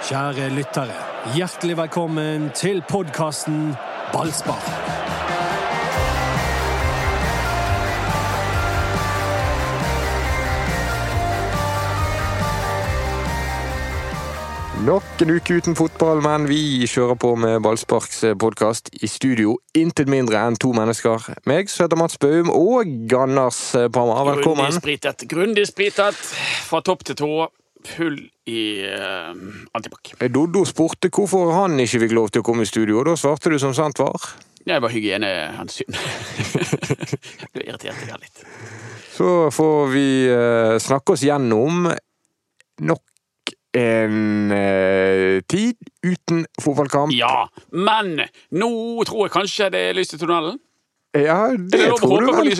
Kjære lyttere, hjertelig velkommen til podkasten Ballspar. Nok en uke uten fotball, men vi kjører på med Ballsparks podkast. I studio intet mindre enn to mennesker. Meg, som heter Mats Baum, og Gannas Parma. Velkommen. Grundig spritet. Grundig spritet fra topp til tå. Full i uh, antibac. Doddo spurte hvorfor han ikke fikk lov til å komme i studio, og da svarte du som sant var. Det var hygienehensyn. Jeg irriterte meg litt. Så får vi uh, snakke oss gjennom nok en uh, tid uten fotballkamp. Ja, men nå tror jeg kanskje det er lyst i tunnelen. Ja, det det tror du vel.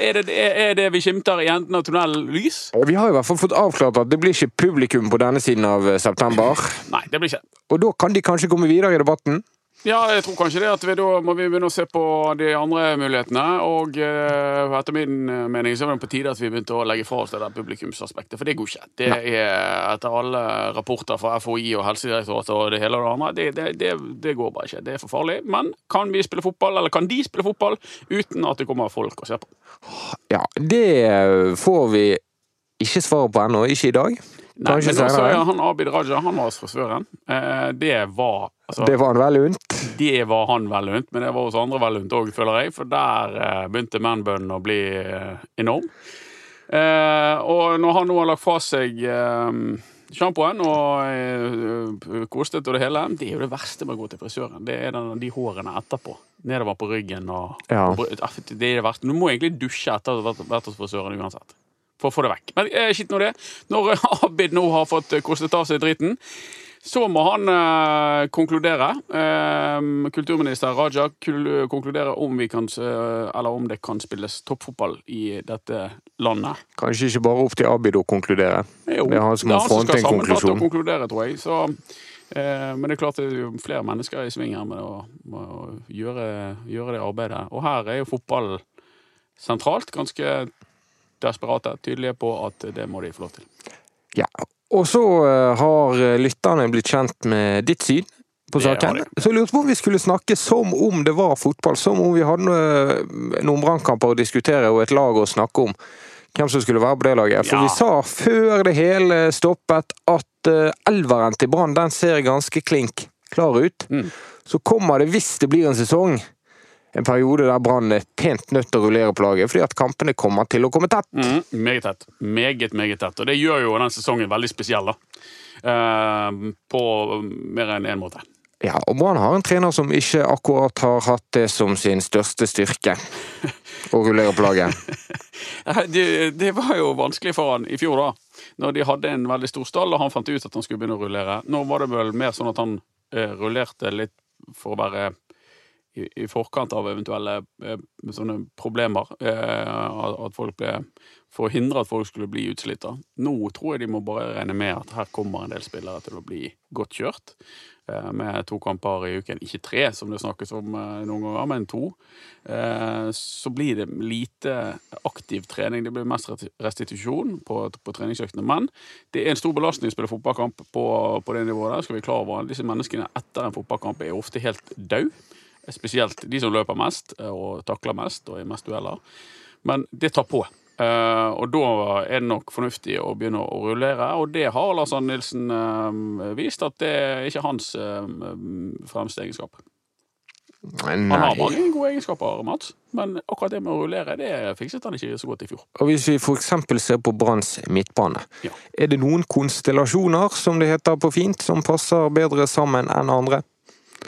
Er det, er, er det vi skimter i enden av tunnelen lys? Vi har i hvert fall fått avklart at det blir ikke publikum på denne siden av eh, september. Nei, det blir ikke. Og da kan de kanskje komme videre i debatten. Ja, jeg tror kanskje det at vi da må vi begynne å se på de andre mulighetene. Og eh, etter min eh, mening så er det på tide at vi begynte å legge fra oss det der publikumsaspektet. For det går ikke. Det er etter alle rapporter fra FHI og Helsedirektoratet og det hele og det andre, det, det, det, det går bare ikke. Det er for farlig. Men kan vi spille fotball, eller kan de spille fotball, uten at det kommer folk og ser på? Ja, det får vi ikke svaret på ennå. Ikke i dag. Nei, men også er han Abid Raja, han var frisøren. Eh, det var altså, Det var han vel unt. Det var han vel unt, men det var hos andre vel unt òg, føler jeg. For der eh, begynte manbønnen å bli eh, enorm. Eh, og når han nå har lagt fra seg eh, sjampoen og eh, kostet og det hele, det er jo det verste med å gå til frisøren. Det er den, de hårene etterpå. Nedover på ryggen og, Ja. og Det er det verste. Du må egentlig dusje etter å ha vært hos frisøren uansett. For å få det vekk. Men eh, skitt nå det. Når Abid nå har fått eh, kostet av seg driten, så må han eh, konkludere. Eh, kulturminister Raja konkluderer om vi kan, eh, eller om det kan spilles toppfotball i dette landet. Kanskje ikke bare opp til Abid å konkludere. Jo, Det er han som må skal fronte en konklusjon. og konkludere, tror jeg. Så, eh, men det er klart det er flere mennesker i sving her med å, med å gjøre, gjøre det arbeidet. Og her er jo fotball sentralt. Ganske desperate, tydelige på at det må de få lov til. Ja. Og så eh, har eh, lytterne blitt kjent med ditt syn på saken. Så jeg lurte på om vi skulle snakke som om det var fotball. Som om vi hadde eh, noen brannkamper å diskutere og et lag å snakke om. Hvem som skulle være på det laget. For Ja. vi sa før det hele stoppet at elveren til Brann den ser ganske klink klar ut. Mm. Så kommer det, hvis det blir en sesong, en periode der Brann er pent nødt til å rullere på laget, fordi at kampene kommer til å komme tett. Mm, meget tett. Meget, meget tett. Og det gjør jo den sesongen veldig spesiell, da. Eh, på mer enn én måte. Ja, og Brann har en trener som ikke akkurat har hatt det som sin største styrke. Å rullere på laget. Det, det var jo vanskelig for han i fjor, da. Når de hadde en veldig stor stall, og han fant ut at han skulle begynne å rullere. Nå var det vel mer sånn at han eh, rullerte litt for å være i, forkant av eventuelle eh, sånne problemer. Eh, at- folk ble For å hindre at folk skulle bli utslitt. Nå tror jeg de må bare regne med at her kommer en del spillere til å bli godt kjørt. eh, Med to kamper i uken. Ikke tre, som det snakkes om noen ganger, men to. Så blir det lite aktiv trening. Det blir mest restitusjon på, på treningsøktene. Men det er en stor belastning å spille fotballkamp på, på det nivået der. skal vi klar over. Disse menneskene etter en fotballkamp er ofte helt døde. Spesielt de som løper mest eh, og takler mest og er mest dueller. Men det tar på. Eh, og da er det nok fornuftig å begynne å rullere, og det har Lars Arne Nilsen eh, vist at det er ikke hans fremste egenskap. Han har Nei. mange gode egenskaper, Mats, men akkurat det med å rullere, det fikset han ikke så godt i fjor. Og hvis vi eksempel ser på Branns midtbane, Ja. er det noen konstellasjoner, som det heter på fint, som passer bedre sammen enn andre?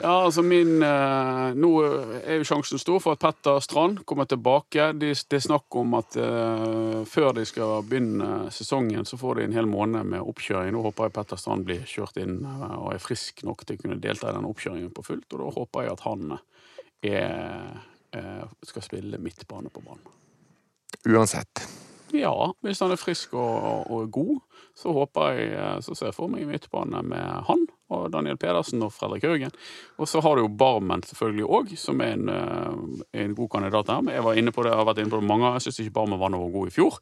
Ja, altså min eh, Nå er jo sjansen stor for at Petter Strand kommer tilbake. Det, de er snakk om at eh, før de skal begynne sesongen, så får de en hel måned med oppkjøring. Nå håper jeg Petter Strand blir kjørt inn eh, og er frisk nok til å kunne delta i den oppkjøringen på fullt. Og da håper jeg at han er, eh, skal spille midtbane på banen. Uansett. Ja, hvis han er frisk og, og, og god, så håper jeg eh, Så ser jeg for meg midtbane med han og Daniel Pedersen og Fredrik Haugen. Og så har du jo Barmen selvfølgelig òg, som er en, eh, en, god kandidat her. Jeg var inne på det, jeg har vært inne på det mange ganger. Jeg syns ikke Barmen var noe god i fjor.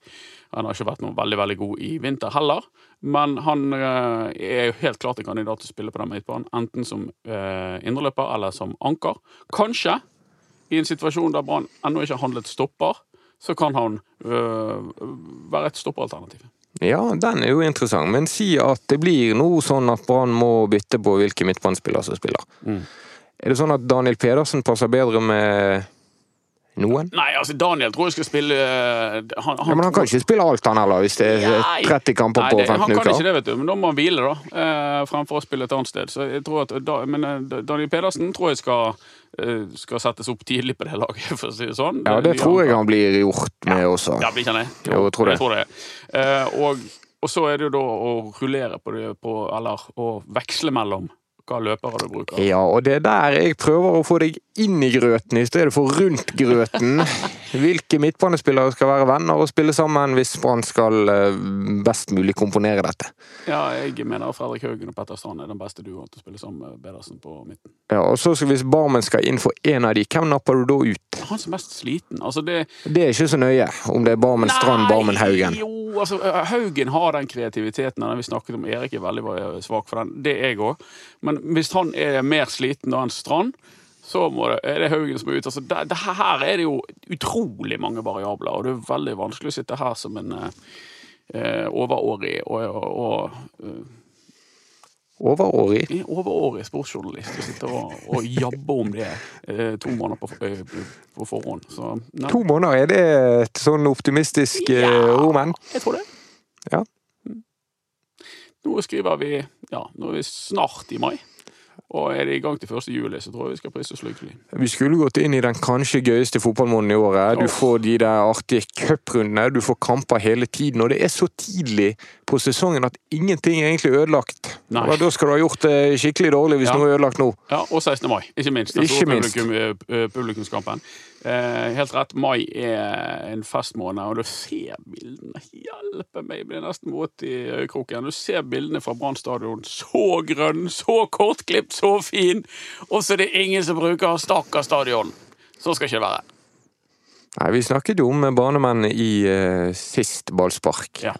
Han har ikke vært noe veldig veldig god i vinter heller. Men han eh, er jo helt klart en kandidat til å spille på den midtbanen. Enten som eh, indreløper eller som anker. Kanskje i en situasjon der Brann ennå ikke har handlet stopper, så kan han øh, være et stoppealternativ. Ja, den er jo interessant, men si at det blir noe sånn at Brann må bytte på hvilke midtbanespillere som spiller. Mm. Er det sånn at Daniel Pedersen passer bedre med noen? Nei, altså Daniel tror jeg skal spille han, han, ja, men han kan ikke spille alt, han heller, hvis det er 30 kamper Nei, på 15 uker? han kan uker. ikke det, vet du, men da må han hvile, da. Eh, fremfor å spille et annet sted. Så jeg tror at, da, men eh, Daniel Pedersen tror jeg skal, eh, skal settes opp tidlig på det laget, for å si det sånn. Ja, det tror jeg han blir gjort med også. Ja, blir ikke han det? Jo, jeg tror det. Jeg tror det. Eh, og, og så er det jo da å rullere på det, på, eller å veksle mellom hva løpere du bruker. Ja, og det er der jeg prøver å få deg inn i grøten i stedet for rundt grøten. Hvilke midtbanespillere skal være venner og spille sammen hvis Brann skal eh, best mulig komponere dette? Ja, jeg mener Fredrik Haugen og Petter Strand er den beste duoen til å spille sammen med Pedersen på midten. Ja, og så Hvis Barmen skal inn for én av de, hvem napper du da ut? Han som er mest sliten. Altså, det Det er ikke så nøye om det er Barmen Strand, Barmen Haugen. Jo, altså, Haugen har den kreativiteten. Den vi snakket om. Erik er veldig svak for den. Det er jeg òg. Men hvis han er mer sliten enn Strand, så må det, er det Haugen som er ute. Altså, det, det, her er det jo utrolig mange variabler, og det er veldig vanskelig å sitte her som en eh, overårig og, og, og eh, Overårig. overårig sportsjournalist og sitter og, og jabber om det eh, to måneder på, eh, på forhånd. Så To måneder, er det et sånn optimistisk eh, Ja. roman? jeg tror det. Ja. Nå skriver vi ja, nå er vi snart i mai. Og er det i gang til 1. juli, så tror jeg vi skal prise oss lykkelig. Vi skulle gått inn i den kanskje gøyeste fotballmåneden i året. Du får de der artige cuprundene, du får kamper hele tiden. Og det er så tidlig på sesongen at ingenting er egentlig ødelagt. Nei. Da skal du ha gjort det skikkelig dårlig hvis Ja. noe er ødelagt nå. Ja, Og 16. mai, ikke minst. Den store eh, publikumskampen. Eh, helt rett, mai er en festmåned, og du ser bildene. Hjelpe meg, jeg blir nesten våt i øyekroken. Du ser bildene fra Brann stadion. Så grønn, så kortklipt, så fin! Og så er det ingen som bruker stakkars stadion. Sånn skal ikke det være. Nei, Vi snakket jo om barnemenn i uh, sist Ja.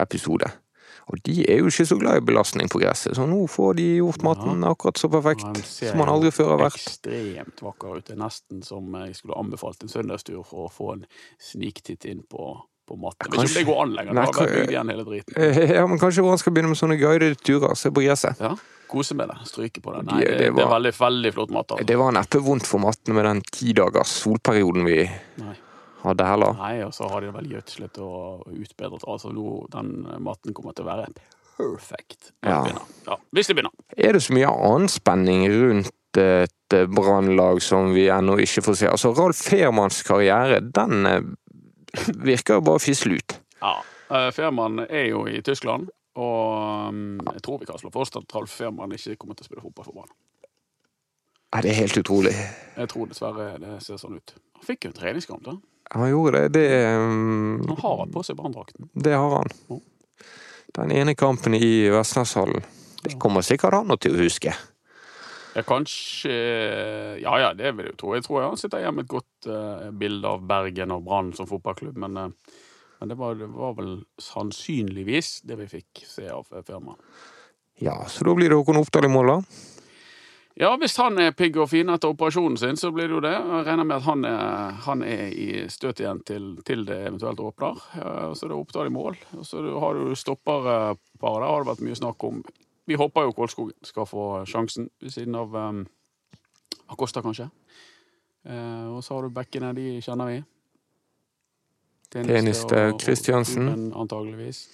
Og de er jo ikke så glad i belastning på gresset, så nå får de gjort maten akkurat så perfekt som man aldri før har vært. ekstremt vakker ut. Det er nesten som jeg skulle anbefalt en søndagstur for å få en sniktitt inn på, på. Vet ikke om det går an lenger. Da har bygd igjen hele driten. Ja, men Kanskje han skal begynne med sånne guidede turer, se på gresset. Ja, Kose med det. Stryke på det. Nei, det, det det, er veldig, veldig flott mat. Altså. Det var neppe vondt for matten med den ti dagers solperioden vi Nei. Hadde heller. Nei, og så har de vel gjødslet og utbedret. Altså nå, den maten kommer til å være perfekt Ja. Ja, hvis de begynner. Er det så mye annen spenning rundt et eh, brannlag som vi ennå ikke får se? Altså, Ralf Fehrmanns karriere, den eh, virker jo bare fisle ut. Ja. eh, Fehrmann er jo i Tyskland, og um, jeg tror vi kan slå fast at Ralf Fehrmann ikke kommer til å spille fotball for Brann. Nei, det er helt utrolig. Jeg tror dessverre det ser sånn ut. Han fikk jo en treningskamp, da. Han gjorde det. Det, um, Han har hatt på seg Brann-drakten. det har han. Den ene kampen i Vestlandshallen. Det kommer sikkert han til å huske. Ja, kanskje Ja ja, det vil jeg tro. Jeg tror han sitter igjen med et godt uh, bilde av Bergen og Brann som fotballklubb, men, uh, men det, var, det var vel sannsynligvis det vi fikk se av firmaet. Ja, så da blir det Håkon Oppdal i mål, da. Ja, hvis han er pigg og fin etter operasjonen sin, så blir det jo det. Jeg regner med at han er, han er i støt igjen til, til det eventuelt åpner. Så det opptar i mål. Så har du stopperparet. Der har det vært mye snakk om. Vi håper jo Kolskogen skal få sjansen ved siden av um, Acosta, kanskje. Eh, og så har du bekkene, de kjenner vi. Tjeneste Kristiansen. Antageligvis.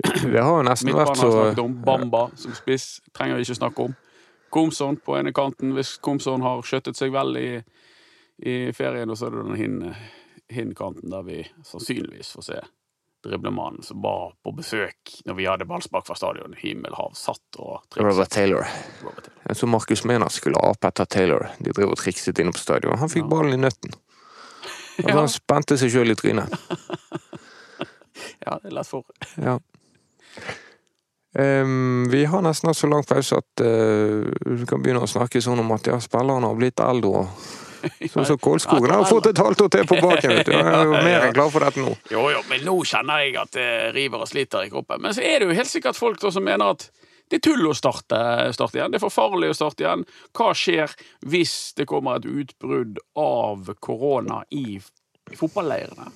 Det har jo nesten vært Midtbanen har snakket om. Bamba som spiss trenger vi ikke snakke om. Komson på ene kanten, hvis Komson har skjøttet seg vel i, i ferien, og så er det den hin- hin-kanten der vi sannsynligvis får se driblemannen som var på besøk når vi hadde ballspark fra stadion. Himmelhav satt og trikset. Robert Taylor. Robert Taylor. Jeg så Markus mener skulle ape etter Taylor. De drev og trikset inne på stadion. Han fikk Ja. ballen i nøtten. Altså, Ja. Han spente seg sjøl i trynet. Ja, det er lett for. Ja. Um, vi har nesten hatt så lang pause at uh, du kan begynne å snakke sånn om at ja, spillerne har blitt eldre. og Sånn som Kålskogen har fått et halvt år til på baken. vet du. Jeg er jo mer enn klar for dette nå. Jo, jo, men nå kjenner jeg at det river og sliter i kroppen. Men så er det jo helt sikkert folk som mener at det er tull å starte, starte igjen. Det er for farlig å starte igjen. Hva skjer hvis det kommer et utbrudd av korona i fotballeirene?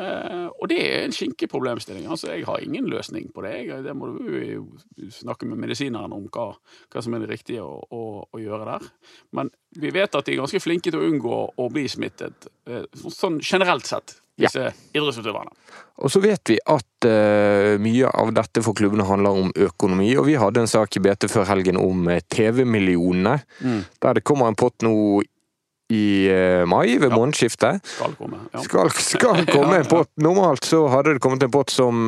Eh, og det er en skinkig problemstilling. Altså, jeg har ingen løsning på det. Jeg, det må du snakke med medisineren om hva, hva som er det riktige å, å, å, gjøre der. Men vi vet at de er ganske flinke til å unngå å bli smittet, eh, sånn generelt sett disse ja. idrettsutøverne. Og så vet vi at uh, mye av dette for klubbene handler om økonomi, og vi hadde en sak i BT før helgen om TV-millionene. Mm. Der det kommer en pott nå i uh, mai, ved ja. månedsskiftet. Skal komme. Ja. Skal, skal komme en pott. Normalt så hadde det kommet en pott som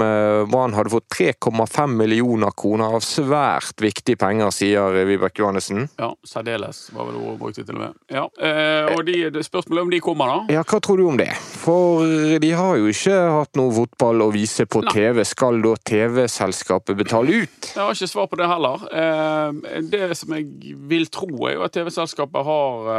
Brann hadde fått 3,5 millioner kroner av svært viktige penger, sier Vibeke Johannessen. Ja, særdeles, var vel ordet brukte til og med. Ja, og de, spørsmålet om de kommer, da? Ja, hva tror du om det? For de har jo ikke hatt noe fotball å vise på Nei. TV. Skal da TV-selskapet betale ut? Jeg har ikke svar på det heller. Det som jeg vil tro, er jo at TV-selskapet har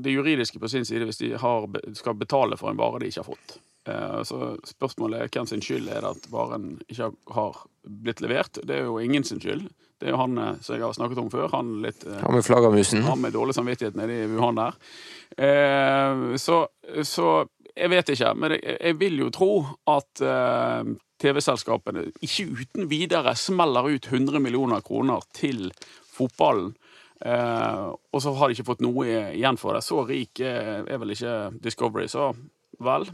det juridiske på sin side hvis de har, skal betale for en vare de ikke har fått. Eh, så spørsmålet er hvem sin skyld er det at varen ikke har blitt levert. Det er jo ingen sin skyld. Det er jo han eh, som jeg har snakket om før. Han, litt, eh, han med flaggermusen. Han med dårlig samvittighet nede i Wuhan der. Så, så, jeg vet ikke. Men jeg, vil jo tro at TV-selskapene ikke uten videre smeller ut 100 millioner kroner til fotballen og så har de ikke fått noe igjen for det. Så rik er vel ikke Discovery, så vel,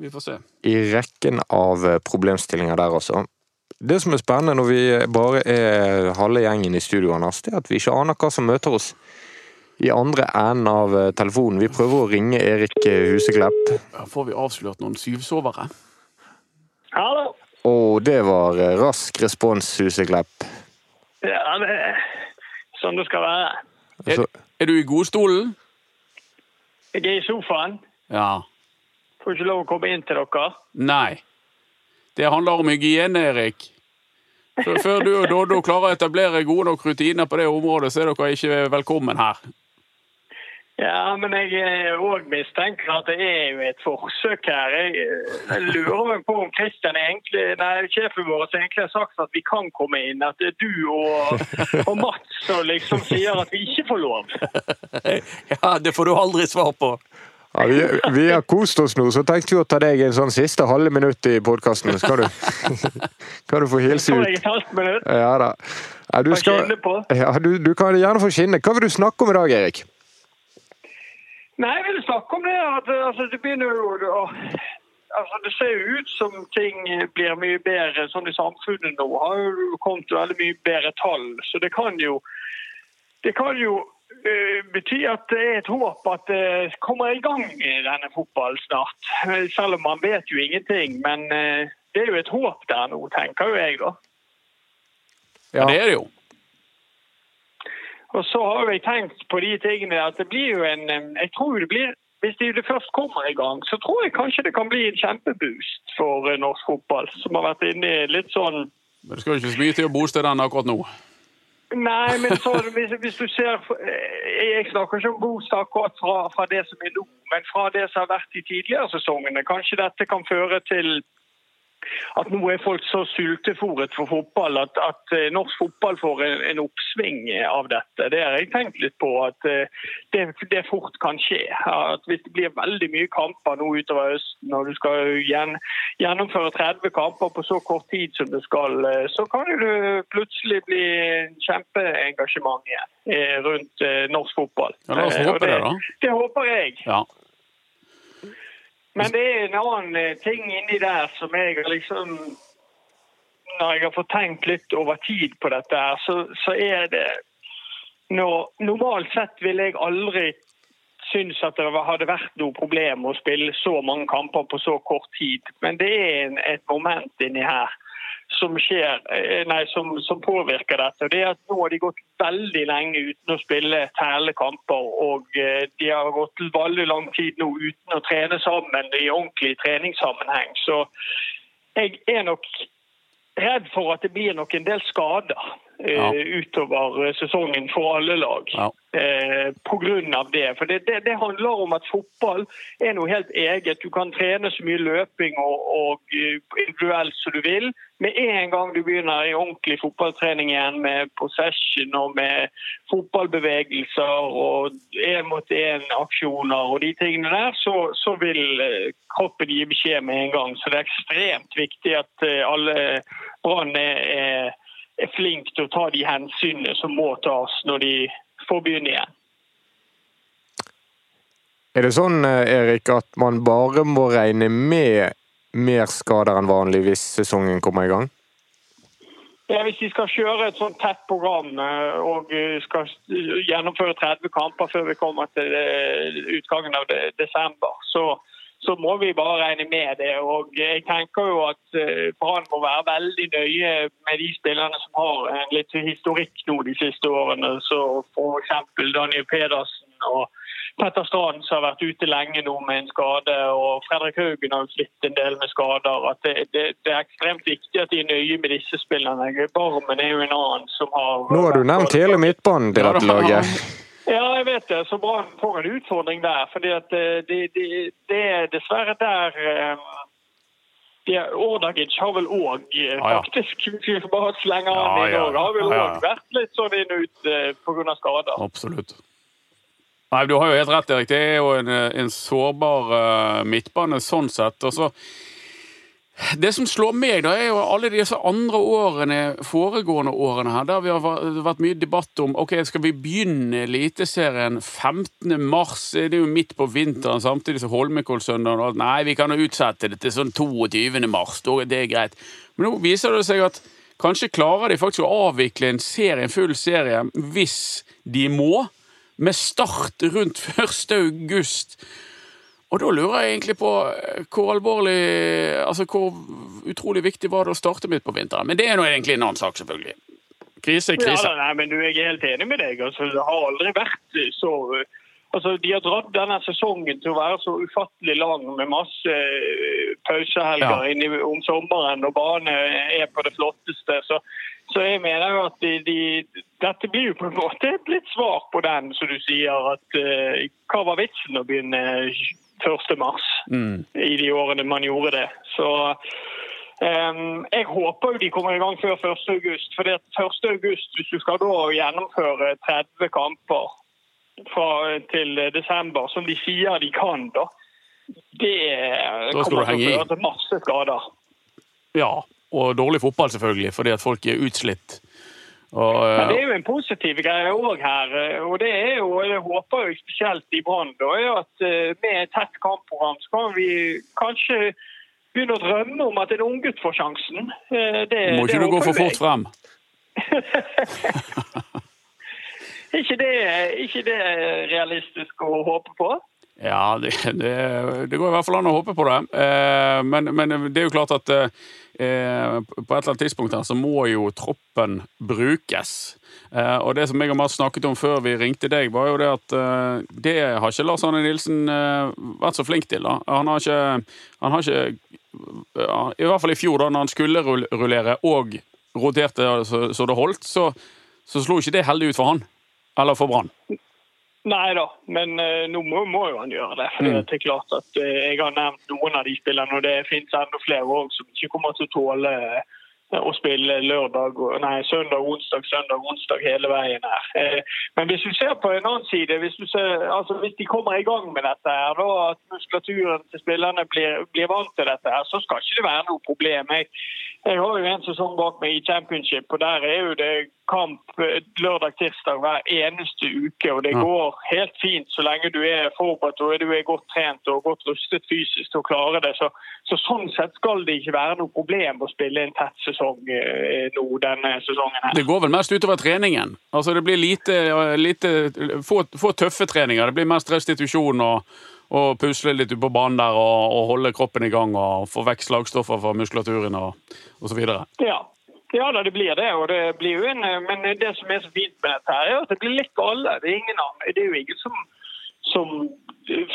vi får se. I rekken av problemstillinger der, altså. Det som er spennende når vi bare er halve gjengen i studio, Anders, det er at vi ikke aner hva som møter oss i andre enden av telefonen. Vi prøver å ringe Erik Huseklepp. Får vi avslørt noen syvsovere? Hallo. Og det var rask respons, Huseklepp. Ja, det Sånn det skal være. Er, er du i godstolen? Jeg er i sofaen. Ja. Får ikke lov å komme inn til dere. Nei. Det handler om hygiene, Erik. Før du og Doddo klarer å etablere gode nok rutiner på det området, så er dere ikke velkommen her. Ja, men jeg òg mistenker at det er jo et forsøk her. Jeg, jeg lurer meg på om Kristian egentlig, nei, sjefen vår egentlig har sagt at vi kan komme inn. At det er du og, og Mats som liksom sier at vi ikke får lov. Ja, det får du aldri svar på. Ja, vi, vi, har kost oss nå, så tenkte vi å ta deg en sånn siste halve minutt i podkasten. Skal, kan du få hilse ut? Et halvt minutt. Ja da. Ja, du, skal, ja, du, du kan gjerne få skinne. Hva vil du snakke om i dag, Erik? Nei, jeg ville snakke om det. at altså, Det begynner jo å altså, Det ser jo ut som ting blir mye bedre sånn i samfunnet nå. har jo kommet veldig mye bedre tall. Så det kan jo, det kan jo uh, bety at det er et håp at det kommer i gang i denne fotballen snart. Selv om man vet jo ingenting. Men uh, det er jo et håp der nå, tenker jo jeg, da. Ja, det er det jo. Og så har jeg tenkt på de tingene at det blir jo en Jeg tror det blir hvis det først kommer i gang, så tror jeg kanskje det kan bli en kjempeboost for eh, norsk fotball, som har vært inne i litt sånn Men det skal jo ikke så mye til å booste den akkurat nå? Nei, men så, hvis, hvis, du ser eh, Jeg snakker ikke om boost akkurat fra, fra, det som er nå, men fra det som har vært i tidligere sesongene. Kanskje dette kan føre til at nå er folk så sultefòret for fotball at, at, eh, norsk fotball får en, en, oppsving av dette. Det har jeg tenkt litt på. At eh, det, det, fort kan skje. At Hvis det blir veldig mye kamper nå utover høsten, og du skal gjen, gjennomføre 30 kamper på så kort tid som du skal, eh, så kan det plutselig bli kjempeengasjement igjen rundt norsk fotball. Ja, La oss håpe det, da. Det håper jeg. Ja. Men det er en annen eh, ting inni der som jeg liksom Når jeg har fått tenkt litt over tid på dette, her, så, så er det når, Normalt sett ville jeg aldri synes at det hadde vært noe problem å spille så mange kamper på så kort tid. Men det er et moment inni her som, skjer, eh, nei, som, som, påvirker dette. Det er at Nå har de gått veldig lenge uten å spille kamper, og eh, de har gått veldig lang tid nå uten å trene sammen i ordentlig treningssammenheng. Så jeg er nok redd for at det blir nok en del skader eh, Ja. utover sesongen for alle lag. Ja. Eh, av det. For det, det, det handler om at fotball er noe helt eget. Du kan trene så mye løping og, og eh, individuelt som du vil. Med en gang du begynner i ordentlig fotballtrening igjen med possession og med fotballbevegelser og én-mot-én-aksjoner og de tingene der, så, så vil eh, kroppen gi beskjed med en gang. Så det er ekstremt viktig at eh, alle Brann er, er, er flink til å ta de hensynene som må tas når de får begynne igjen. Er det sånn, eh, Erik, at man bare må regne med mer skader enn vanlig hvis sesongen kommer i gang? Ja, hvis de skal kjøre et sånt tett program eh, og eh, skal gjennomføre 30 kamper før vi kommer til utgangen av desember, så, så må vi bare regne med det. Og jeg tenker jo at eh, Brann må være veldig nøye med de spillerne som har en litt historikk nå de siste årene. Så f.eks. Daniel Pedersen og Petter Strand som har vært ute lenge nå med en skade, og Fredrik Haugen har jo slitt en del med skader. at det, det, det er ekstremt viktig at de er nøye med disse spillerne. Barmen er jo en annen som har Nå har du nevnt hele midtbanen til dette laget. Ja, jeg vet det. Så Brann får en utfordring der. fordi at eh, det, det, det er dessverre der eh, de, Ordagic har vel òg faktisk Hvis vi bare slenger han Ja, ja. òg, har vel Ja, ja. vært litt sånn inn ut eh, pga. skader. Absolutt. Nei, Du har jo helt rett, Erik. Det er jo en, en sårbar eh, midtbane sånn sett. Og så det som slår meg, da, er jo alle disse andre årene, foregående årene her, der vi har vært- mye debatt om ok, skal vi begynne Eliteserien 15. mars? Det er jo midt på vinteren, samtidig som Holmenkollsøndagen. Nei, vi kan jo utsette det til sånn 22. mars. Da er det greit. Men nå viser det seg at kanskje klarer de faktisk å avvikle en serie, en full serie hvis de må, med start rundt 1. august. Og da lurer jeg egentlig på eh, hvor alvorlig Altså hvor utrolig viktig var det å starte midt på vinteren. Men det er nå egentlig en annen sak, selvfølgelig. Krise krise. Ja, nei, men du, Jeg er helt enig med deg. Altså, det har aldri vært så altså, De har dratt denne sesongen til å være så ufattelig lang med masse eh, pausehelger Ja. om sommeren, og banen er på det flotteste. Så, så jeg mener jo at de, de, dette blir jo på en måte et litt svar på den, som du sier. at uh, Hva var vitsen å begynne 1. mars? Mm. i de årene man gjorde det. Så um, jeg håper jo de kommer i gang før 1. august. For det at 1. august, hvis du skal da gjennomføre 30 kamper fra, til desember, som de sier de kan, da det kommer til å føre til masse skader. Ja, og dårlig fotball, selvfølgelig, fordi at folk er utslitt. Og, Men det eh, er jo en positiv greie òg her. eh, Og det er jo, jeg håper jo spesielt i Brann, at eh, med et tett kampprogram så kan vi kanskje begynne å drømme om at en unggutt får sjansen. Eh, Det, må det ikke du gå for fort frem. Ikke det, ikke det realistisk å håpe på? Ja, det, det, det går i hvert fall an å håpe på det. Eh, men, men det er jo klart at eh, på et eller annet tidspunkt her så må jo troppen brukes. Eh, og det som jeg og Mats snakket om før vi ringte deg, var jo det at eh, det har ikke Lars Arne Nilsen eh, vært så flink til. da. Han har ikke, han har ikke I hvert fall i fjor, da når han skulle rullere og roterte så, så det holdt, så, så slo ikke det heldig ut for han. Eller for Brann. Nei da, men uh, nå må, må jo han gjøre det. For Mm. det er klart at uh, Jeg har nevnt noen av de spillerne, og det finnes enda flere også, som ikke kommer til å tåle uh, å spille lørdag, nei, søndag, onsdag, søndag, onsdag hele veien her. Men hvis du ser på en annen side, hvis, ser, altså hvis de kommer i gang med dette, her, da, at muskulaturen til spillerne blir, blir vant til dette, her, så skal ikke det være noe problem. Jeg, jeg har jo en sesong bak meg i championship, og der er jo det kamp eh, lørdag-tirsdag hver eneste uke. og Det går helt fint så lenge du er forberedt og du er godt trent og godt rustet fysisk til å klare det. Så, så Sånn sett skal det ikke være noe problem å spille en tett sesong eh, nå denne sesongen. her. Det går vel mest utover treningen. Altså Det blir lite, lite få, få tøffe treninger. Det blir mest restitusjon og, og pusle litt ute på banen der og, og holde kroppen i gang og få vekk slagstoffer fra muskulaturen og, osv.? Ja. Ja da, det blir det. og det blir jo en, Men det som er så fint med dette, her, er at det blir litt for alle. Det er, ingen, det er jo ingen som, som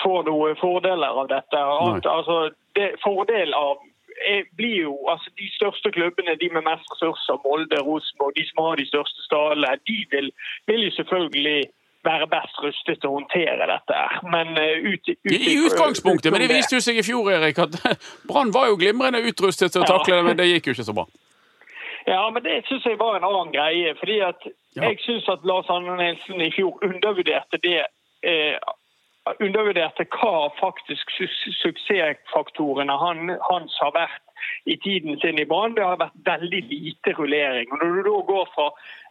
får noen fordeler av dette. Alt, altså, det, fordel av blir jo altså De største klubbene, de med mest ressurser, Molde, Rosenborg, de som har de største stallene, de vil, vil jo selvfølgelig være best rustet til å håndtere dette. Men ut, ut, I utgangspunktet, men det viste jo seg i fjor, Erik, at Brann var jo glimrende utrustet til å takle det, men det gikk jo ikke så bra. Ja, men det syns jeg var en annen greie. fordi at jeg syns at Lars Arne Nilsen i fjor undervurderte det eh, Undervurderte hva faktisk su suksessfaktorene han, hans har vært i tiden sin i Brann. Det har vært veldig lite rullering. Og Når du da går fra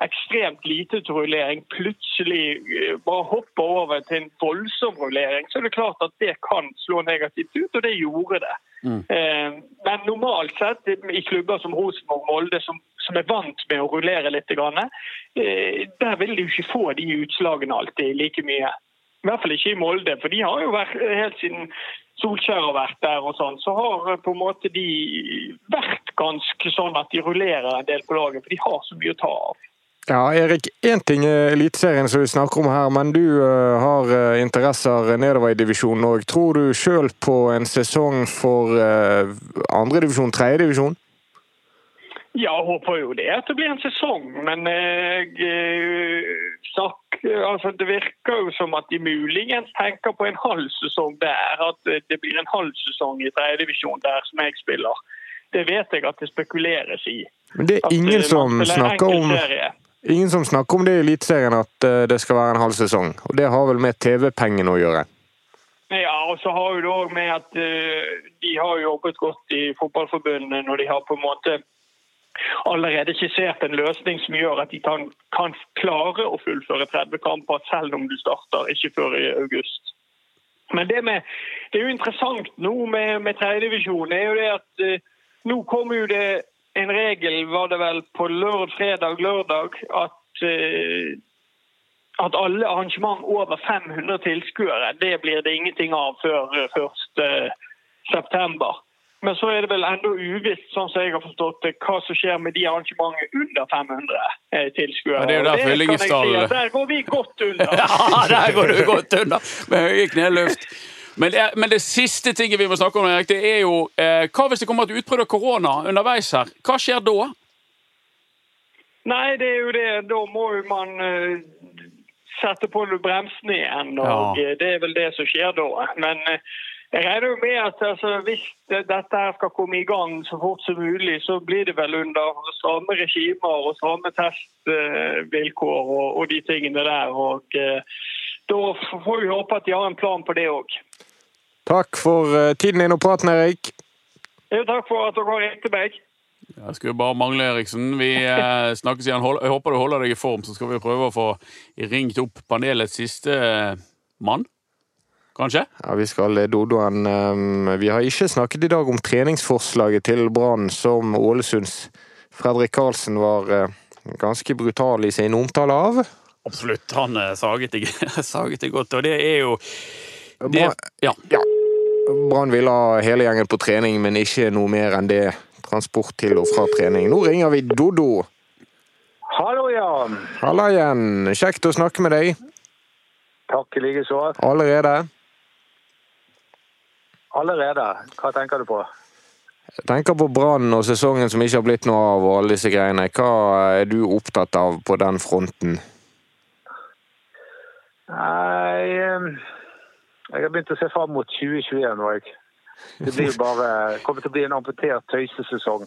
ekstremt lite til rullering, plutselig eh, bare hopper over til en voldsom rullering, så er det klart at det kan slå negativt ut, og det gjorde det. Mm. Men normalt sett, i klubber som Rosenborg og Molde, som, som er vant med å rullere litt, eh, der vil jo ikke få de utslagene alltid like mye. I hvert fall ikke i Molde, for de har jo vært helt siden Solskjær har vært der og sånn, så har eh, på en måte de vært ganske sånn at de rullerer en del på laget, for de har så mye å ta av. Ja, Erik, én ting er Eliteserien som vi snakker om her, men du eh, har eh, interesser nedover i divisjonen òg. Tror du sjøl på en sesong for andredivisjon, tredjedivisjon? Ja, jeg håper jo det at det blir en sesong, men eh, snakk, altså, det virker jo som at de muligens tenker på en halv sesong der. At det blir en halv sesong i tredjedivisjon der som jeg spiller. Det vet jeg at det spekuleres i. Men det At, er ingen eh, som snakker om. Ingen som snakker om det i Eliteserien, at eh, det skal være en halv sesong. Og det har vel med TV-pengene å gjøre. Ja, og så har jo det òg med at eh, de har jobbet godt i fotballforbundet når de har på en måte allerede skissert en løsning som gjør at de kan, kan klare å fullføre 30 kamper selv om du starter ikke før i august. Men det, med, det er jo interessant nå med, med tredjedivisjon, er jo det at eh, nå kommer jo det en regel, var det vel på lørdag, fredag, lørdag, at eh, at alle arrangement over 500 tilskuere, det blir det ingenting av før eh, 1. september. Men så er det vel enda uvisst, sånn som jeg har forstått det, hva som skjer med de arrangementene under 500 eh, tilskuere. Ja, det er jo derfor jeg si Der går vi godt under. Ja, der går du godt under med høye kneløft. Men det, men det siste tinget vi må snakke om, Erik, det er jo eh, Hva hvis det kommer et utbrudd av korona underveis her? Hva skjer da? Nei, det er jo det. Da må jo man uh, sette på bremsene igjen. og Ja. eh, Det er vel det som skjer da. Men eh, jeg regner jo med at altså, hvis dette her skal komme i gang så fort som mulig, så blir det vel under samme regimer og samme testvilkår og, og de tingene der. og eh, Da får vi håpe at de har en plan på det òg. Takk for eh, tiden din og praten, Erik. Takk for at dere ringte meg. Jeg skulle bare mangle Eriksen. Vi eh, snakkes igjen. Jeg håper du holder deg i form, så skal vi prøve å få ringt opp panelets siste mann. Kanskje? Ja, Vi skal Dodoen. eh, Vi har ikke snakket i dag om treningsforslaget til Brann, som Ålesunds Fredrik Karlsen var eh, ganske brutal i sin omtale av. Absolutt. Han eh, saget det, saget det godt, og det er jo det, Ja. ja. Brann ville ha hele gjengen på trening, men ikke noe mer enn det. Transport til og fra trening. Nå ringer vi Dodo. Hallo, Jan. Halla igjen. Kjekt å snakke med deg. Takk i like så. Allerede. Allerede. Hva tenker du på? Jeg tenker på Brann og sesongen som ikke har blitt noe av, og alle disse greiene. Hva er du opptatt av på den fronten? Nei Jeg har begynt å se fram mot 2021 nå, jeg. Det blir bare kommer til å bli en amputert tøysesesong.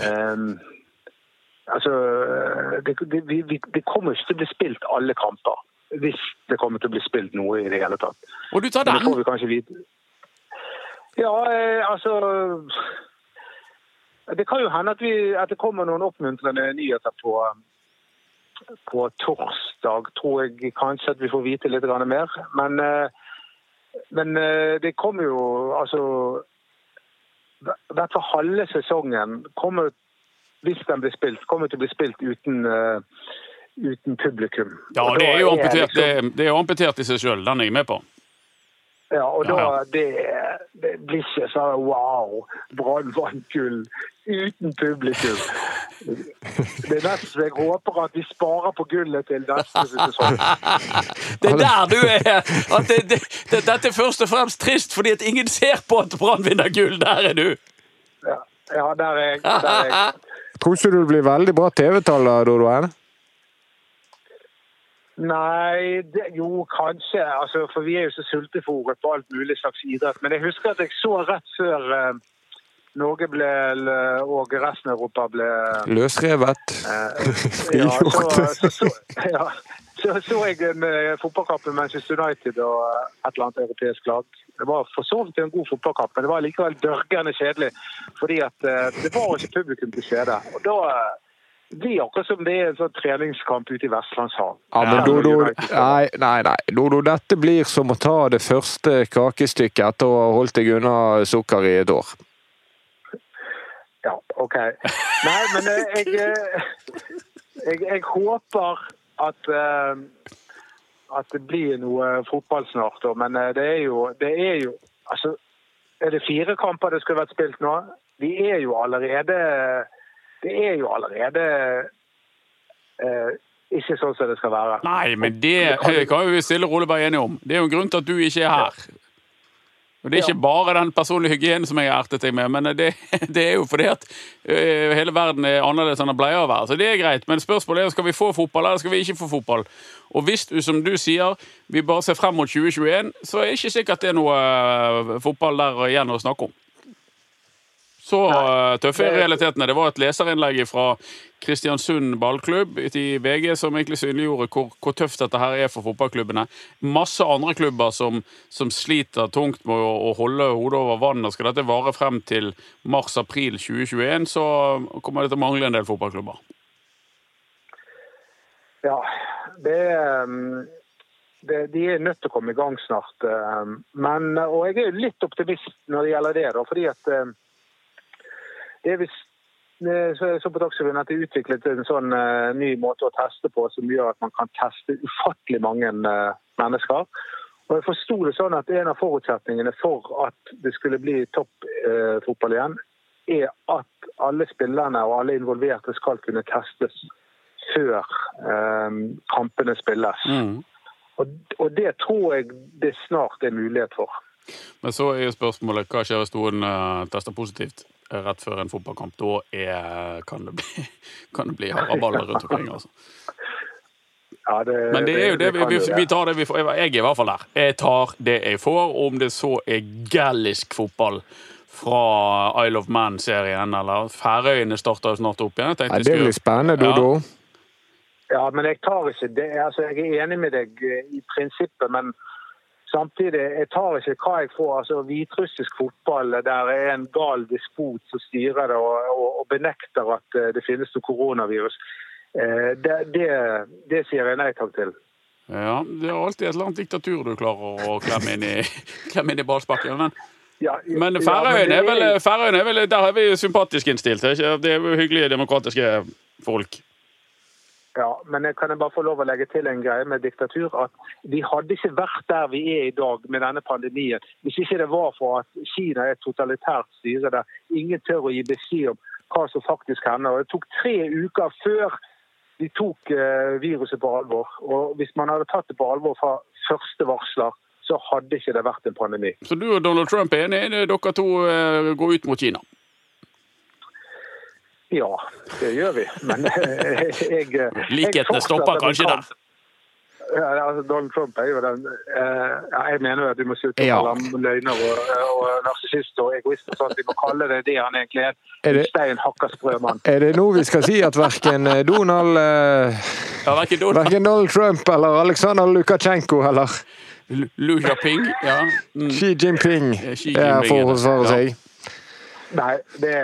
Um, altså det, det, vi, det kommer ikke til å bli spilt alle kamper. Hvis det kommer til å bli spilt noe i det hele tatt. Og du tar Men det får den? Ja, eh, altså Det kan jo hende at, vi, at det kommer noen oppmuntrende nyheter på, på torsdag. Tror jeg kanskje at vi får vite litt mer. Men, eh, men eh, det kommer jo altså I hvert fall halve sesongen kommer, hvis den blir spilt, kommer til å bli spilt uten, uten publikum. Ja, det er jo amputert, liksom- det, det er amputert i seg sjøl. Den er jeg med på. Ja, og da Ja, ja. Det, det blir ikke sånn wow, Brann vant gull uten publikum. Det er nesten så jeg håper at de sparer på gullet til neste sesong. Det er der du er! At det, det, det, dette er først og fremst trist fordi at ingen ser på at Brann vinner gull. Der er du! Ja, Ja, der er jeg. Der er jeg. Tror ikke du blir veldig bra TV-taler, Dodoen? Nei, det, jo kanskje. Altså, for vi er jo så sultefòret på alt mulig slags idrett. Men jeg husker at jeg så rett før eh, Norge ble og resten av Europa ble Løsrevet. eh, ja, så, så, så, ja, så så jeg med Manchester United og eh, et eller annet europeisk lag. Det var for så vidt en god fotballkamp, men det var likevel dørgende kjedelig. Fordi at eh, det var ikke publikum til stede. Og da eh, blir akkurat som det er en sånn treningskamp ute i Vestlandshallen. Ja, men Dodo, nei, nei, nei. Dodo, dette blir som å ta det første kakestykket etter å ha holdt deg unna sukker i et år. Ja, OK. Nei, men jeg, jeg, eh, jeg, jeg håper at eh, at det blir noe fotball snart. Men eh, det er jo, det er jo altså, Er det fire kamper det skulle vært spilt nå? Vi er jo allerede Det er jo allerede eh, ikke sånn som det skal være. Nei, men det kan vi stille og rolig være enige om. Det er jo en grunn til at du ikke er her. Og Det er ikke bare den personlige hygienen som jeg har ertet deg med, men det, det er jo fordi at ø, hele verden er annerledes enn den pleier å være. Så det er greit, men spørsmålet er skal vi få fotball eller skal vi ikke få fotball. Og hvis du, som du sier, vi bare ser frem mot 2021, så er det ikke sikkert det er noe ø, fotball der igjen å snakke om. Så ø, tøffe er realitetene. Det var et leserinnlegg fra Kristiansund ballklubb i VG som egentlig synliggjorde hvor, hvor tøft dette her er for fotballklubbene. Masse andre klubber som, som sliter tungt med å, å holde hodet over vannet. Skal dette vare frem til mars-april 2021, så kommer det til å mangle en del fotballklubber. Ja, det um, det, De er nødt til å komme i gang snart. um, Men, og jeg er litt optimist når det gjelder det. da, fordi at det er så på Dagsrevyen at det er utviklet en sånn eh, ny måte å teste på som gjør at man kan teste ufattelig mange eh, mennesker. Og jeg forsto det sånn at En av forutsetningene for at det skulle bli toppfotball igjen, er at alle spillerne og alle involverte skal kunne testes før eh, kampene spilles. Og, og det tror jeg det snart er mulighet for. Men så er spørsmålet hva skjer hvis noen tester positivt rett før en fotballkamp? Da er, kan det bli, kan det bli haraballer rundt omkring. altså. Ja, det, Men det er jo det, vi, vi, vi tar det vi får. Jeg er i hvert fall der. Jeg tar det jeg får, om det så er gallisk fotball fra Isle of Man-serien, eller Færøyene starter jo snart opp igjen. Ja, det blir spennende, Dodo. Ja, men jeg tar ikke det. Altså, jeg er enig med deg eh, i prinsippet, men samtidig, jeg tar ikke hva jeg får. Altså, Hviterussisk fotball der er en gal despot som styrer det og, og, og benekter at eh, det finnes noe koronavirus. Eh, Det, det, det sier jeg nei takk til. Ja, Det er alltid et eller annet diktatur du klarer å klemme inn i, klemme inn i ballsparken. Men, Ja, men Færøyene ja, er er vel Der er vi sympatisk innstilt. Det er jo hyggelige, demokratiske folk. Ja, men jeg kan jeg bare få lov å legge til en greie med diktatur. At vi hadde ikke vært der vi er i dag med denne pandemien hvis ikke det var for at Kina er et totalitært styre der ingen tør å gi beskjed om hva som faktisk hender. Og Det tok tre uker før de tok eh, viruset på alvor. Og hvis man hadde tatt det på alvor fra første varsler, så hadde ikke det vært en pandemi. Så du og Donald Trump er enige? Dere to eh, går ut mot Kina? Ja, det gjør vi. Men eh, jeg, jeg Likhetene stopper kanskje der. Ja, altså Donald Trump er jo den eh, ja, Jeg mener jo at vi må slutte Ja. å kalle ham løgner og, og narsissist og egoist. og sånt. Vi må kalle det det han egentlig er. Er stein hakka sprø mann. Er det nå vi skal si at verken Donald eh, Ja, verken Donald Verken Donald Trump eller Alexander Lukasjenko eller Lu Ping, ja. mm. Xi Jinping Ja, Xi er for å forsvare ja. seg. Nei, det,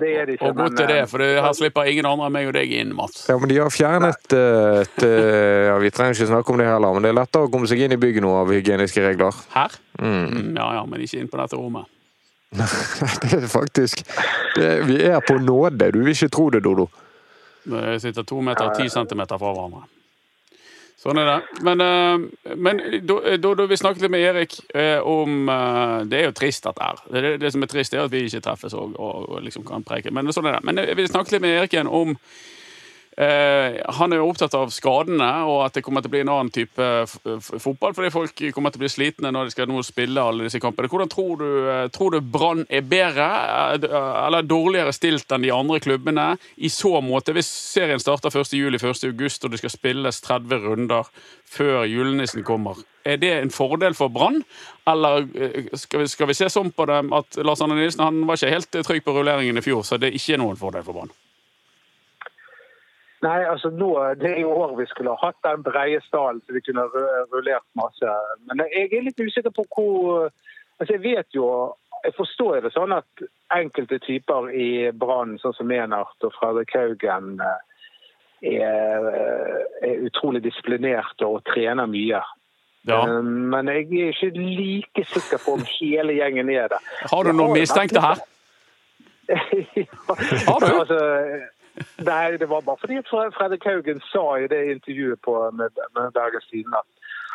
det er det ikke. Og godt er det, eh, for det, her slipper ingen andre enn meg og deg inn, Mats. Ja, men de har fjernet eh, et eh, ja, Vi trenger ikke snakke om det heller, men det er lettere å komme seg inn i bygget nå av hygieniske regler. Her? Mm, ja, ja, men ikke inn på dette rommet. Det er faktisk det, Vi er på nåde. Du vil ikke tro det, Dodo. Vi sitter to meter og ti centimeter fra hverandre. Sånn er det. Men, eh, men da, da, da vi snakket litt med Erik eh, om eh, Det er jo trist, at det Det, det, det som er trist, er at vi ikke treffes og, og, og liksom kan preke. Men sånn er det. Men eh, vi snakket litt med Erik igjen om Eh, han er jo opptatt av skadene og at det kommer til å bli en annen type f- fotball. Fordi folk kommer til å bli slitne når de skal nå spille alle disse kampene. Hvordan tror du, eh, du Brann er bedre eh, eller dårligere stilt enn de andre klubbene i så måte? Hvis serien starter 1. juli, 1. august og det skal spilles 30 runder før julenissen kommer, er det en fordel for Brann? Eller eh, skal vi, skal vi se sånn på det at Lars Arne Nilsen han var ikke helt trygg på rulleringen i fjor, så det er ikke noen fordel for Brann? Nei, altså nå, Det er jo år vi skulle ha hatt den breie stallen så vi kunne ru- rullert masse. Men jeg er litt usikker på hvor altså Jeg vet jo Jeg forstår det sånn at enkelte typer i Brann, sånn som Enart og Fredrik Haugen, eh, er, er utrolig disiplinerte og trener mye. Ja. Eh, Men jeg er ikke like sikker på om hele gjengen er det. Har du noen mistenkte her? her? Har du? Altså, nei, det var bare fordi Fredrik Haugen sa i det intervjuet på, med, med Bergens Tidende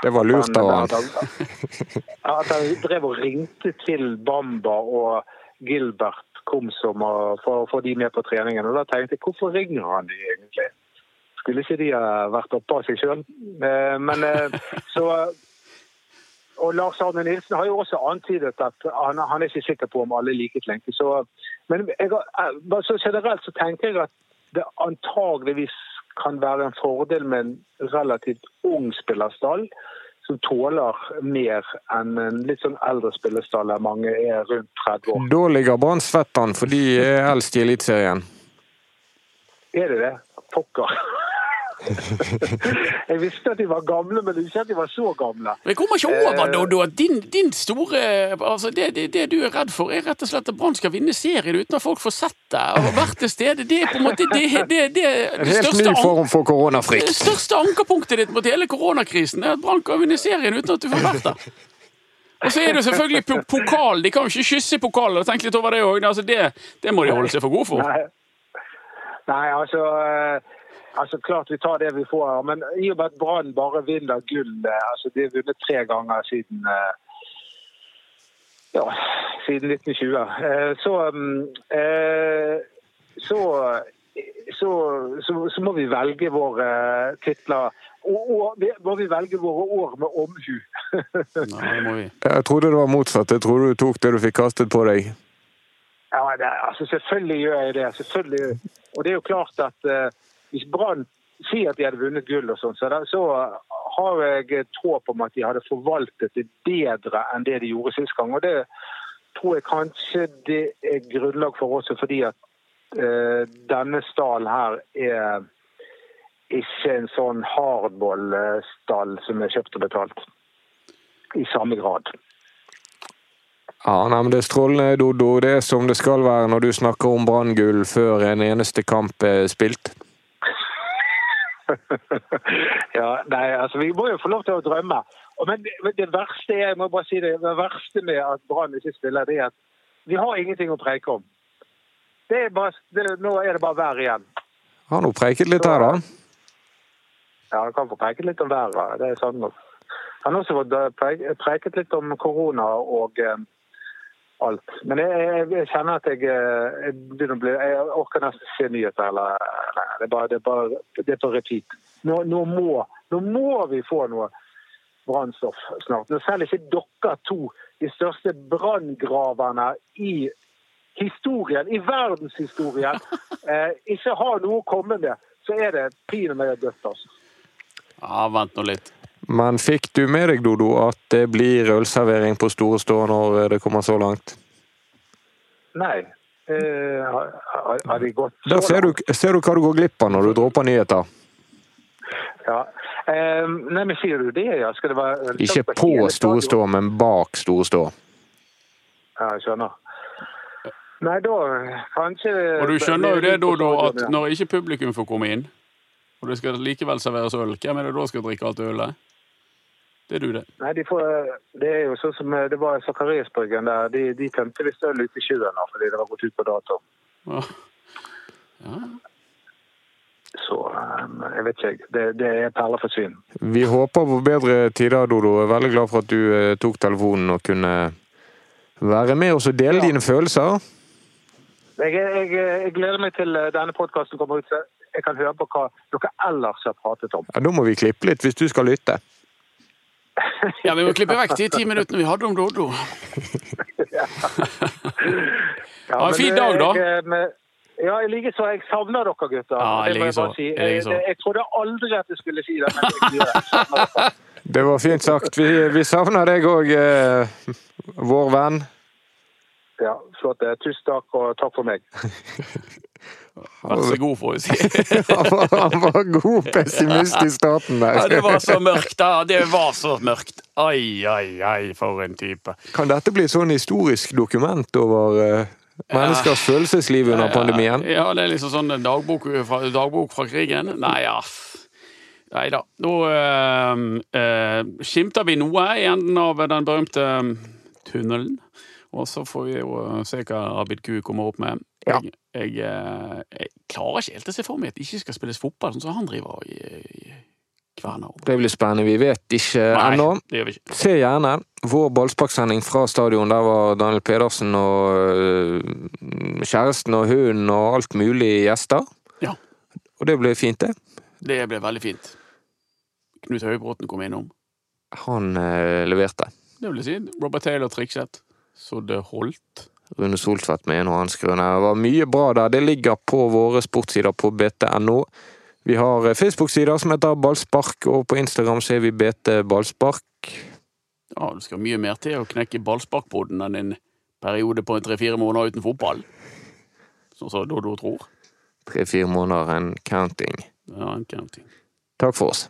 Det var lurt av han. At han drev og ringte til Bamba og Gilbert Komsom og for å få de med på treningen. Og da tenkte jeg hvorfor ringer han de egentlig? Skulle ikke de ha vært oppe av seg sjøl? Men eh, så og Lars Arne Nilsen har jo også antydet at han, han er ikke sikker på om alle er like flinke. Så, men jeg, eh, så generelt så tenker jeg at det antageligvis kan være en fordel med en relativt ung spillerstall som tåler mer enn en litt sånn eldre spillerstall der mange er rundt 30 år. Da ligger Brann svett an, for de er eldst i Eliteserien. Er det det? Pokker. jeg visste at de var gamle, men ikke at de var så gamle. Men Jeg kommer ikke over, Eh. Doddo, at din, din store altså det, det, det du er redd for, er rett og slett at Brann skal vinne serien uten at folk får sett deg og vært til stede. Det er på en måte det, det, det, det helt største, ny form for det største ankerpunktet ditt mot hele koronakrisen er at Brann kan vinne serien uten at du får vært der. Og så er det selvfølgelig po pokal. De kan jo ikke kysse pokalen. Tenk litt over det òg. Altså det, det må de holde seg for gode for. Nei, Nei altså, eh, altså Klart vi tar det vi får. Men i og med at Brann bare vinner gull altså De har vunnet tre ganger siden eh, ja, siden 1920. Eh, Så, mm, eh, så, så, så, så må vi velge våre titler. Og, og må vi velge våre år med omhu. Nei. Jeg trodde det var motsatt. Jeg trodde du tok det du fikk kastet på deg. Ja, det, altså Selvfølgelig gjør jeg det. selvfølgelig. Og det er jo klart at hvis Brann sier at de hadde vunnet gull, og sånn, så, så har jeg et håp om at de hadde forvaltet det bedre enn det de gjorde sist gang. Og det tror jeg kanskje det er grunnlag for også fordi at eh, denne stallen her er ikke en sånn hardball-stall som er kjøpt og betalt. I samme grad. Ja, nei, men Det er strålende, Dodo. Det er som det skal være når du snakker om Branngull før en eneste kamp er spilt. ja, nei, altså Vi må jo få lov til å drømme. Og, men det, verste er, jeg må bare si det, det verste med at Brann ikke spiller, det er at vi har ingenting å preike om. Det er bare, det, nå er det bare vær igjen. Har nå preiket litt her, da. Ja, han kan få preiket litt om været. det er sant nok. Han har også fått eh, preiket litt om korona og eh, alt. Men jeg, jeg, jeg kjenner at jeg, eh, jeg begynner å bli Jeg orker nesten ikke se nyheter. Eller, nei, det, er bare, det, er bare, det er på repeat. Nå, nå, må, nå må vi få noe brannstoff snart. Når selv ikke dere to, de største branngraverne i historien, i verdenshistorien, eh, ikke har noe å komme med, så er det pinadø dødt, altså. Ja, vent nå litt. Men fikk du med deg, Dodo, at det blir ølservering på Store Stå når det kommer så langt? Nei. Eh, har, de gått så Der ser du, ser du hva du går glipp av når du dropper nyheter. Ja. Eh, nei, men sier du det, ja? Skal det være Ikke på Store Stå, men bak Store Stå. Ja, jeg skjønner. Nei, da kanskje Og du skjønner jo det, Dodo, at når ikke publikum får komme inn, og det skal likevel serveres øl, hvem er det da skal drikke alt ølet? Det er du, det. Nei, de får, det er jo sånn som eh, det var i Sakariasbryggen der. De, de tømte visst øl ute i sjøen nå, fordi det var gått ut på dato. Ja. Så eh, jeg vet ikke. Det, det er perler for svin. Vi håper på bedre tider, Dodo. Jeg er veldig glad for at du eh, tok telefonen og kunne være med oss og dele Ja. dine følelser. Jeg, jeg, jeg gleder meg til eh, denne podkasten kommer ut, så jeg kan høre på hva dere ellers har pratet om. Ja, Da må vi klippe litt, hvis du skal lytte. Ja, vi må klippe vekk de ti minuttene vi hadde om Doddo. Ja, Ha en fin dag, da. Jeg, eh, ja, i like så. Jeg savner dere, gutter. Ja, jeg, det må jeg likeså. bare si. Jeg, jeg, jeg trodde aldri at jeg skulle si det, men jeg det. Jeg. Det var fint sagt. Vi, vi savner deg òg, eh, vår venn. Ja, flott. Eh, Tusen takk, og takk for meg. Vær så god, får vi si. Han var, god pessimist i starten der. Ja, det var så mørkt, da. Det var så mørkt. Ai, ai, ai, for en type. Kan dette bli et sånn historisk dokument over eh, menneskers følelsesliv under pandemien? Ja, det er liksom sånn dagbok fra, dagbok fra krigen. Nei, ja. Nei da. Nå eh, eh, skimter vi noe i enden av den berømte eh, tunnelen. Og så får vi jo se hva Abid Q kommer opp med. Ja. Jeg, jeg, eh, klarer ikke helt å se for meg at det ikke skal spilles fotball, sånn som han driver i, i Kværner. Det blir spennende. Vi vet ikke ennå. Se gjerne vår ballsparksending fra stadion. Der var Daniel Pedersen og øh, kjæresten og hunden og alt mulig gjester. Ja. Og det ble fint, det. Det ble veldig fint. Knut Høybråten kom innom. Han eh, leverte. Det vil jeg si. Robert Taylor trikset. Så det holdt. Rune Soltvedt med en og annen skrøne. Det var mye bra der. Det ligger på våre sportssider på bt.no. Vi har eh, Facebook-sider som heter Ballspark, og på Instagram så er vi BT Ballspark. Ja, det skal mye mer til å knekke ballsparkboden enn en periode på tre-fire måneder uten fotball. Sånn som Dodo tror. Tre-fire måneder and counting. Ja, en counting. Takk for oss.